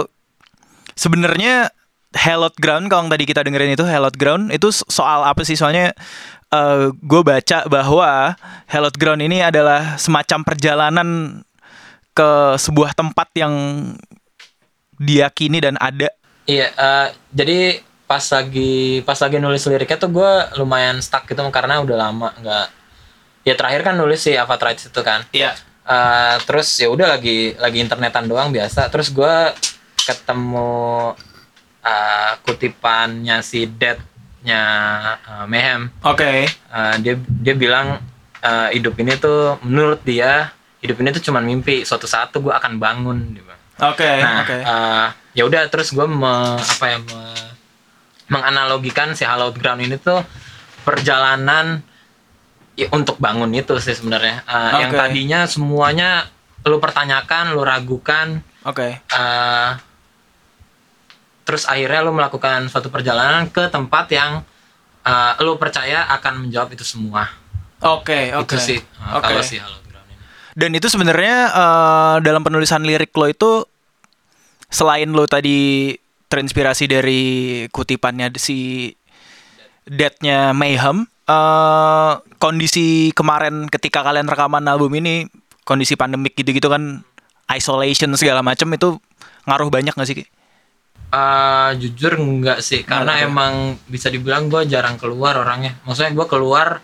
sebenarnya Hallowed Ground kalau yang tadi kita dengerin itu Hallowed Ground itu so- soal apa sih? Soalnya eh gue baca bahwa Hallowed Ground ini adalah semacam perjalanan ke sebuah tempat yang diyakini dan ada. Iya, eh, jadi pas lagi pas lagi nulis liriknya tuh gue lumayan stuck gitu karena udah lama nggak ya terakhir kan nulis si Avatar itu kan Iya. Eh, terus ya udah lagi lagi internetan doang biasa terus gue ketemu eh, kutipannya si Dead-nya eh, Mayhem Oke. Eh, dia dia bilang eh, hidup ini tuh menurut dia hidup ini tuh cuman mimpi suatu saat tuh gue akan bangun. Oke, nah oke. eh, ya udah terus gue me, apa ya me- menganalogikan si Hallowed Ground ini tuh perjalanan ya, untuk bangun itu sih sebenarnya Eh, yang Oke. tadinya semuanya lu pertanyakan lu ragukan Oke. eh, terus akhirnya lu melakukan suatu perjalanan ke tempat yang eh, lu percaya akan menjawab itu semua Oke, oke. itu sih eh, Oke. kalau si Hallowed Ground ini Dan itu sebenarnya eh, dalam penulisan lirik lo itu selain lo tadi terinspirasi dari kutipannya si Dead-nya Mayhem, eh, kondisi kemarin ketika kalian rekaman album ini kondisi pandemik gitu-gitu kan isolation segala macam itu ngaruh banyak gak sih? Ki? Eh, jujur enggak sih karena ya? emang bisa dibilang gue jarang keluar orangnya maksudnya gue keluar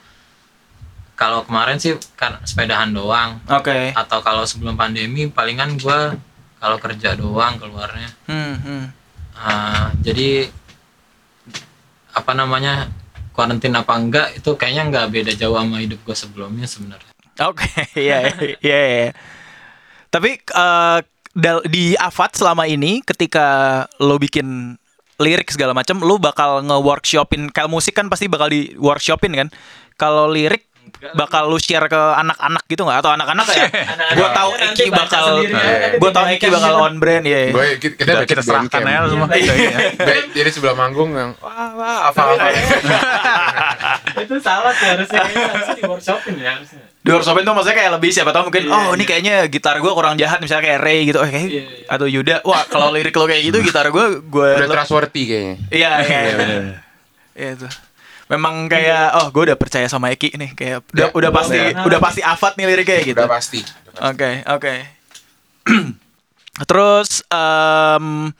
kalau kemarin sih kan sepedahan doang Oke. atau kalau sebelum pandemi palingan gue kalau kerja doang keluarnya Hmm, hmm. Eh, jadi apa namanya karantina apa enggak itu kayaknya nggak beda jauh sama hidup gue sebelumnya sebenarnya Oke, iya, iya, iya. Tapi eh, dal- di Avat selama ini, ketika lo bikin lirik segala macam, lo bakal nge-workshopin. Kalau musik kan pasti bakal di workshopin kan. Kalau lirik bakal lu share ke anak-anak gitu nggak atau anak-anak ya? gue tahu Eki bakal, aja, nanti gue tahu Eki bakal on brand ya. Gue kita, kita, serahkan aja semua. Iya. Jadi sebelah manggung yang wah, wah apa apa. itu salah sih harusnya harusnya di workshopin ya harusnya Di workshopin tuh maksudnya kayak lebih siapa tahu mungkin Iya, oh ini kayaknya gitar gue kurang jahat misalnya kayak Ray gitu oh, kayak, Iya, iya. atau Yuda wah kalau lirik lo kayak gitu gitar gue gue Udah trustworthy kayaknya. iya kayak iya itu memang kayak oh gue udah percaya sama Eki nih kayak udah Ya, udah pasti iya. udah pasti afat nih liriknya gitu Udah pasti. Oke, oke. Terus em,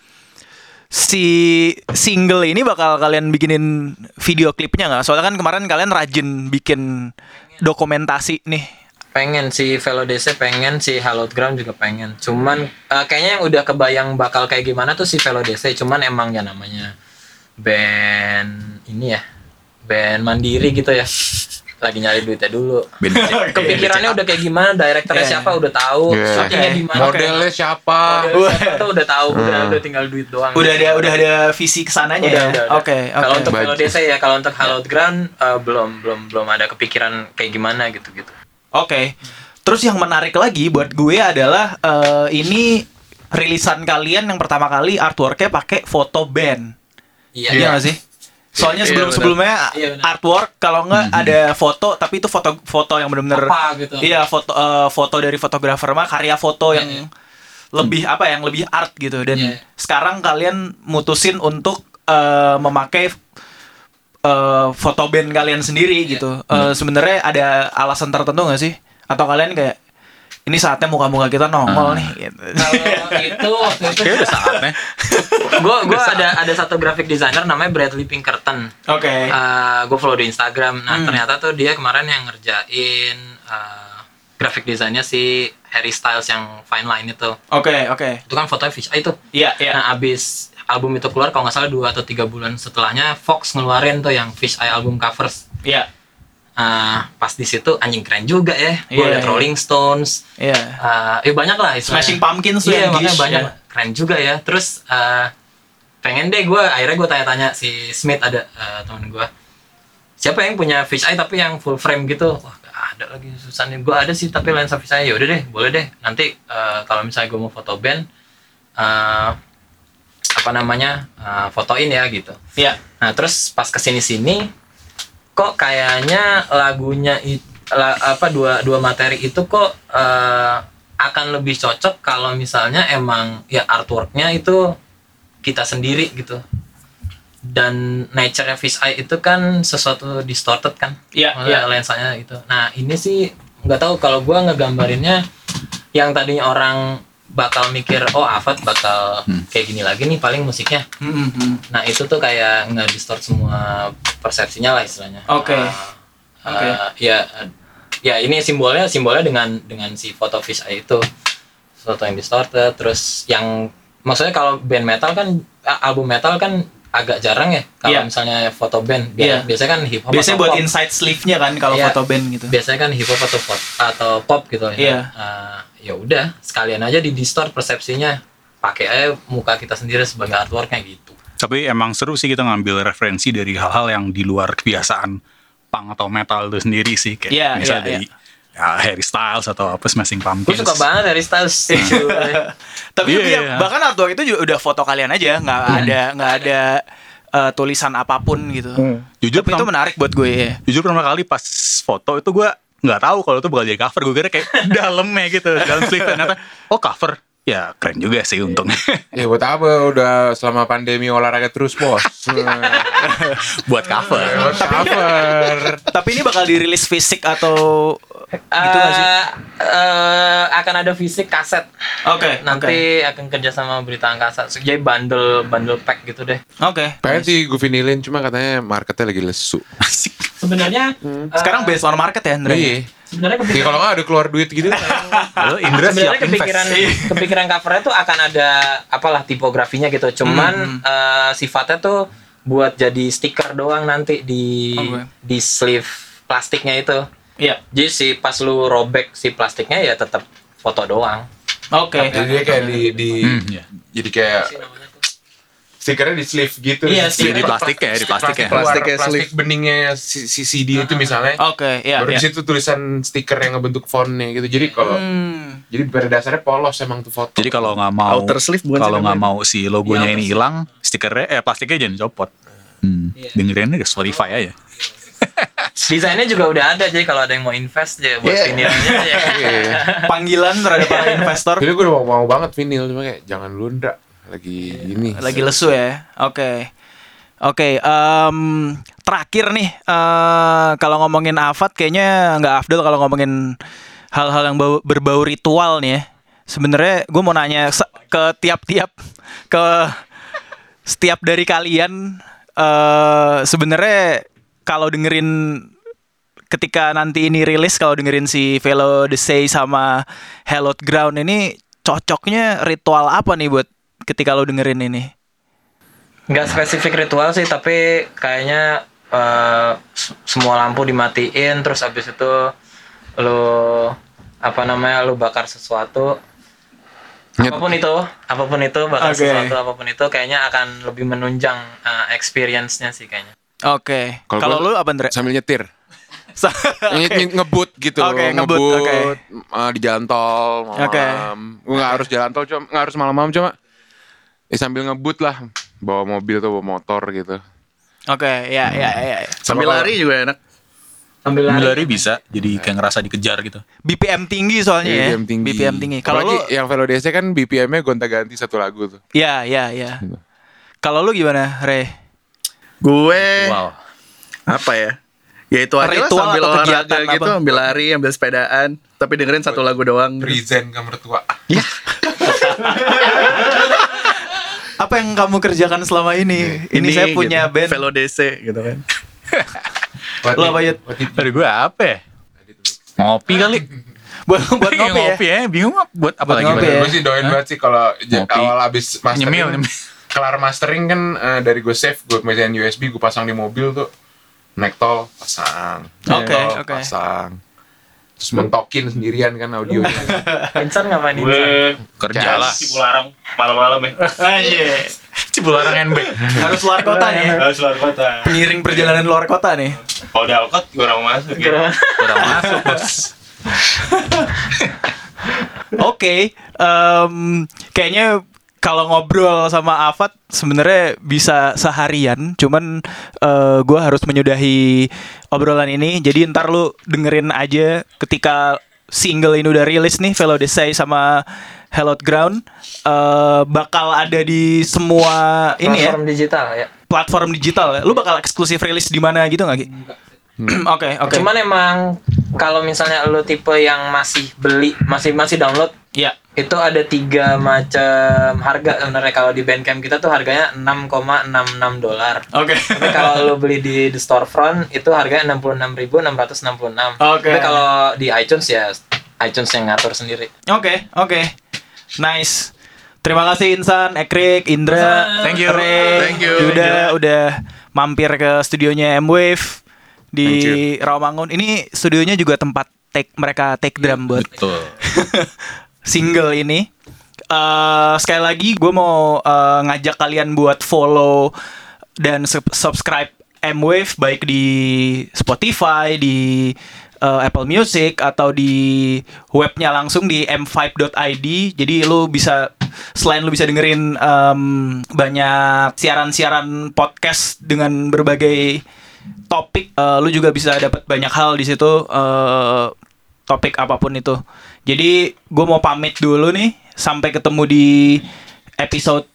si single ini bakal kalian bikinin video klipnya nggak? Soalnya kan kemarin kalian rajin bikin dokumentasi nih. pengen si Velodese pengen si Halogram juga pengen cuman eh, kayaknya yang udah kebayang bakal kayak gimana tuh si Velodese cuman emang ya namanya band ini ya band mandiri gitu ya lagi nyari duitnya dulu kepikirannya udah kayak gimana direkturnya Iya. siapa udah tahu Iya. syutingnya Oke. di mana Modelnya siapa? Model siapa tuh udah tahu udah udah tinggal duit doang Udah ada udah ada visi ke sananya udah, ya. udah, udah. Oke, Kalau oke. untuk Budget. Velodese ya, kalau untuk Hallowed Ground eh, belum belum belum ada kepikiran kayak gimana gitu-gitu. Oke. Terus yang menarik lagi buat gue adalah eh, ini rilisan kalian yang pertama kali artworknya pakai foto band. Iya. Iya nggak sih? Soalnya Iya, sebelum sebelumnya Iya, artwork kalau nggak ada foto tapi itu foto foto yang benar-benar gitu. Iya foto eh, foto dari fotografer mah karya foto yang Iya, lebih apa yang lebih art gitu dan Iya. sekarang kalian mutusin untuk eh, memakai eh, foto band kalian sendiri Iya. gitu. Eh, Sebenarnya ada alasan tertentu nggak sih? Atau kalian kayak ini saatnya muka-muka kita nongol nih gitu. Kalau itu waktu itu Kayaknya udah saatnya. gue gue ada ada satu graphic designer namanya Bradley Pinkerton. Oke. gue follow di Instagram. Nah Hmm. ternyata tuh dia kemarin yang ngerjain uh, graphic desainnya si Harry Styles yang Fine Line itu. Oke, oke. Itu kan fotonya fish eye itu. Iya, iya. Nah abis album itu keluar kalau nggak salah dua atau tiga bulan setelahnya Fox ngeluarin tuh yang fish eye album covers. Iya. Ah, pas di situ anjing keren juga ya. Gue liat iya. Rolling Stones. Iya. ah eh banyak lah istilahnya. Smashing Pumpkins tuh Iya yang makanya banyak. ya. Keren juga ya. Terus ah, pengen deh gue akhirnya gue tanya-tanya si Smith ada ah, teman gue. Siapa yang punya fish eye tapi yang full frame gitu? Wah gak ada lagi susah nih. Gue ada sih tapi lensa fish eye. Yaudah deh, boleh deh. Nanti ah, kalau misalnya gue mau foto band, ah, apa namanya ah, fotoin ya gitu. Iya. Nah terus pas ke sini sini kok kayaknya lagunya it, la- apa dua dua materi itu kok eh, akan lebih cocok kalau misalnya emang ya artworknya itu kita sendiri gitu. Dan nature fish eye itu kan sesuatu distorted kan? Iya, Maksudnya iya. lensanya itu nah ini sih nggak tahu kalau gua ngegambarinnya yang tadinya orang bakal mikir oh Afat bakal kayak gini lagi nih paling musiknya Hmm, hmm. Nah itu tuh kayak nggak distort semua persepsinya lah istilahnya. Oke. Uh, Oke. uh, ya, uh, ya ini simbolnya simbolnya dengan dengan si foto fish eye itu sesuatu yang distorted. Terus yang maksudnya kalau band metal kan album metal kan agak jarang ya kalau Iya. misalnya foto band. Bi- Iya. Biasanya kan hip hop. Biasanya atau buat pop. inside sleeve-nya kan kalau Iya. foto band gitu. Biasanya kan hip hop atau pop atau pop gitu ya. Iya. Uh, ya udah sekalian aja di distort persepsinya. Pakai aja muka kita sendiri sebagai artworknya gitu. Tapi emang seru sih kita ngambil referensi dari hal-hal yang di luar kebiasaan punk atau metal itu sendiri sih kayak Iya, misalnya iya, dari ya, Harry Styles atau apa Smashing Gue Pumpkins. suka banget dari Styles. Tapi Iya, iya, iya. bahkan artwork itu juga udah foto kalian aja, nggak ada nggak ada eh, tulisan apa pun gitu. Jujur Tapi itu pertama, menarik buat gue ya. jujur pertama kali pas foto itu gue nggak tahu kalau itu bakal jadi cover. Gue kira kayak dalamnya gitu, dalam sleeve ternyata oh cover. Ya keren juga sih untungnya. Ya buat apa udah selama pandemi olahraga terus bos. Buat cover. buat cover. Tapi ini bakal dirilis fisik atau gitu nggak sih? Eh, eh, akan ada fisik kaset. Oke, Nanti akan kerja sama berita angkasa. Jadi bundle bundle pack gitu deh. Oke. Pengen sih gue vinilin cuma katanya marketnya lagi lesu. Asik. Sebenarnya Sekarang based on market ya, Andre? Iya. sebenarnya Ya kepikiran kalau nggak ada keluar duit gitu. Lalu Indra siap sebenarnya invest. kepikiran kepikiran covernya tuh akan ada apalah tipografinya gitu. Cuman eh, sifatnya tuh buat jadi stiker doang nanti di Oke. di sleeve plastiknya itu. Iya. Jadi si pas lu robek si plastiknya ya tetap foto doang. Oke. Jadi dia kayak di, di Hmm, iya. jadi kayak stikernya di sleeve gitu. Iya, Sleeve di plastik ya, di plastik ya. Plastik ya, plastik beningnya si, si CD itu misalnya. Oke, ya, Baru ya. di situ tulisan stiker yang ngebentuk fontnya gitu. Jadi kalau Hmm. jadi pada dasarnya polos emang tuh foto. Jadi kalau nggak mau Outer sleeve bukan kalau sih nggak mau si logonya Iya, ini hilang, stikernya eh plastiknya jangan copot. Hmm. Iya. Dengerin aja Spotify aja. Desainnya juga udah ada jadi kalau ada yang mau invest ya buat Iya. vinilnya ya. Iya. Panggilan terhadap para investor Jadi gue udah mau, mau banget vinyl cuma kayak jangan dulu ndak lagi gini. lagi lesu ya. Oke. Oke, em, terakhir nih eh, kalau ngomongin Afat kayaknya nggak afdol kalau ngomongin hal-hal yang bau- berbau ritual nih ya. Sebenarnya gue mau nanya ke tiap-tiap ke setiap dari kalian eh sebenarnya kalau dengerin ketika nanti ini rilis kalau dengerin si Velo The Say sama Hallowed Ground ini cocoknya ritual apa nih buat ketika lo dengerin ini? Nggak spesifik ritual sih tapi kayaknya s- semua lampu dimatiin terus habis itu lu apa namanya lu bakar sesuatu apa pun itu apa pun itu bakar Oke. sesuatu apa pun itu kayaknya akan lebih menunjang eh, experience-nya sih kayaknya Oke. Kalau Kalau lu apa Andre? Sambil nyetir. Nge- ngebut gitu Oke, ngebut, ngebut oke. eh, di jalan tol malam Oke. Gue nggak harus jalan tol cuma nggak harus malam-malam cuma ya sambil ngebut lah bawa mobil atau bawa motor gitu Oke, ya ya ya. ya. Sambil Kalau- lari juga enak. sambil Sambil lari lari bisa jadi kayak ngerasa dikejar gitu. BPM tinggi soalnya ya. BPM tinggi BPM tinggi. Kalau lu yang Velo DC kan BPM-nya gonta-ganti satu lagu tuh ya ya ya. Kalau lu gimana, Re? Gue Wow. apa ya? Ya itu aja lah sambil olahraga kegiatan gitu, apa? ambil lari, ambil sepedaan, tapi dengerin satu lagu doang. Present ke mertua Apa yang kamu kerjakan selama ini? Ini, saya punya gitu, band. Velo DC gitu kan. Lu apa, Yud? Dari gue apa ya? Ngopi kali. Buat buat Kayak ngopi ya. ya. Bingung buat apa Buat lagi? ngopi ya. Gue sih doain banget sih kalau Ngopi. awal abis mastering Nyemil, nyemil. Kelar mastering kan eh, dari gue save gue mecahin USB gue pasang di mobil tuh naik tol pasang naik Oke, tol, oke. pasang terus mentokin sendirian kan audionya Vincent ngapain Vincent? Gue Kerja lah. Cipularang malam-malam ya. Anjir. Cipularang NB. Harus luar kota nih. Harus luar kota. Pengiring perjalanan luar kota nih. Kalau udah alkot gue orang masuk ya. Udah masuk bos. Oke, em, kayaknya kalau ngobrol sama Afat sebenarnya bisa seharian, cuman eh, gua harus menyudahi obrolan ini. Jadi ntar lu dengerin aja ketika single ini udah rilis nih, Velo Desai sama Hallowed Ground eh, bakal ada di semua ini ya platform digital ya platform digital. ya. Lu bakal eksklusif rilis di mana gitu nggak Ki? Oke, oke. cuman emang kalau misalnya lu tipe yang masih beli masih masih download ya. Itu ada tiga macam harga sebenarnya kalau di Bandcamp kita tuh harganya 6,66 dolar. Oke. Tapi kalau lo beli di the storefront itu harganya 66.666. Oke. Tapi kalau di iTunes ya iTunes yang ngatur sendiri. Oke, oke. Nice. Terima kasih Insan, Ekrik, Indra, Thank you. Ray, Thank you. Udah udah mampir ke studionya M-Wave di Rawamangun. Ini studionya juga tempat take mereka take drum buat Betul. single ini. Eh sekali lagi gue mau eh, ngajak kalian buat follow dan sub- subscribe M-Wave baik di Spotify, di eh, Apple Music atau di webnya langsung di m5.id. Jadi lu bisa selain lu bisa dengerin em, banyak siaran-siaran podcast dengan berbagai topik, eh, lu juga bisa dapat banyak hal di situ. eh, topik apa pun itu. Jadi gue mau pamit dulu nih. Sampai ketemu di episode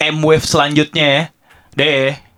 M Wave selanjutnya ya. Deh.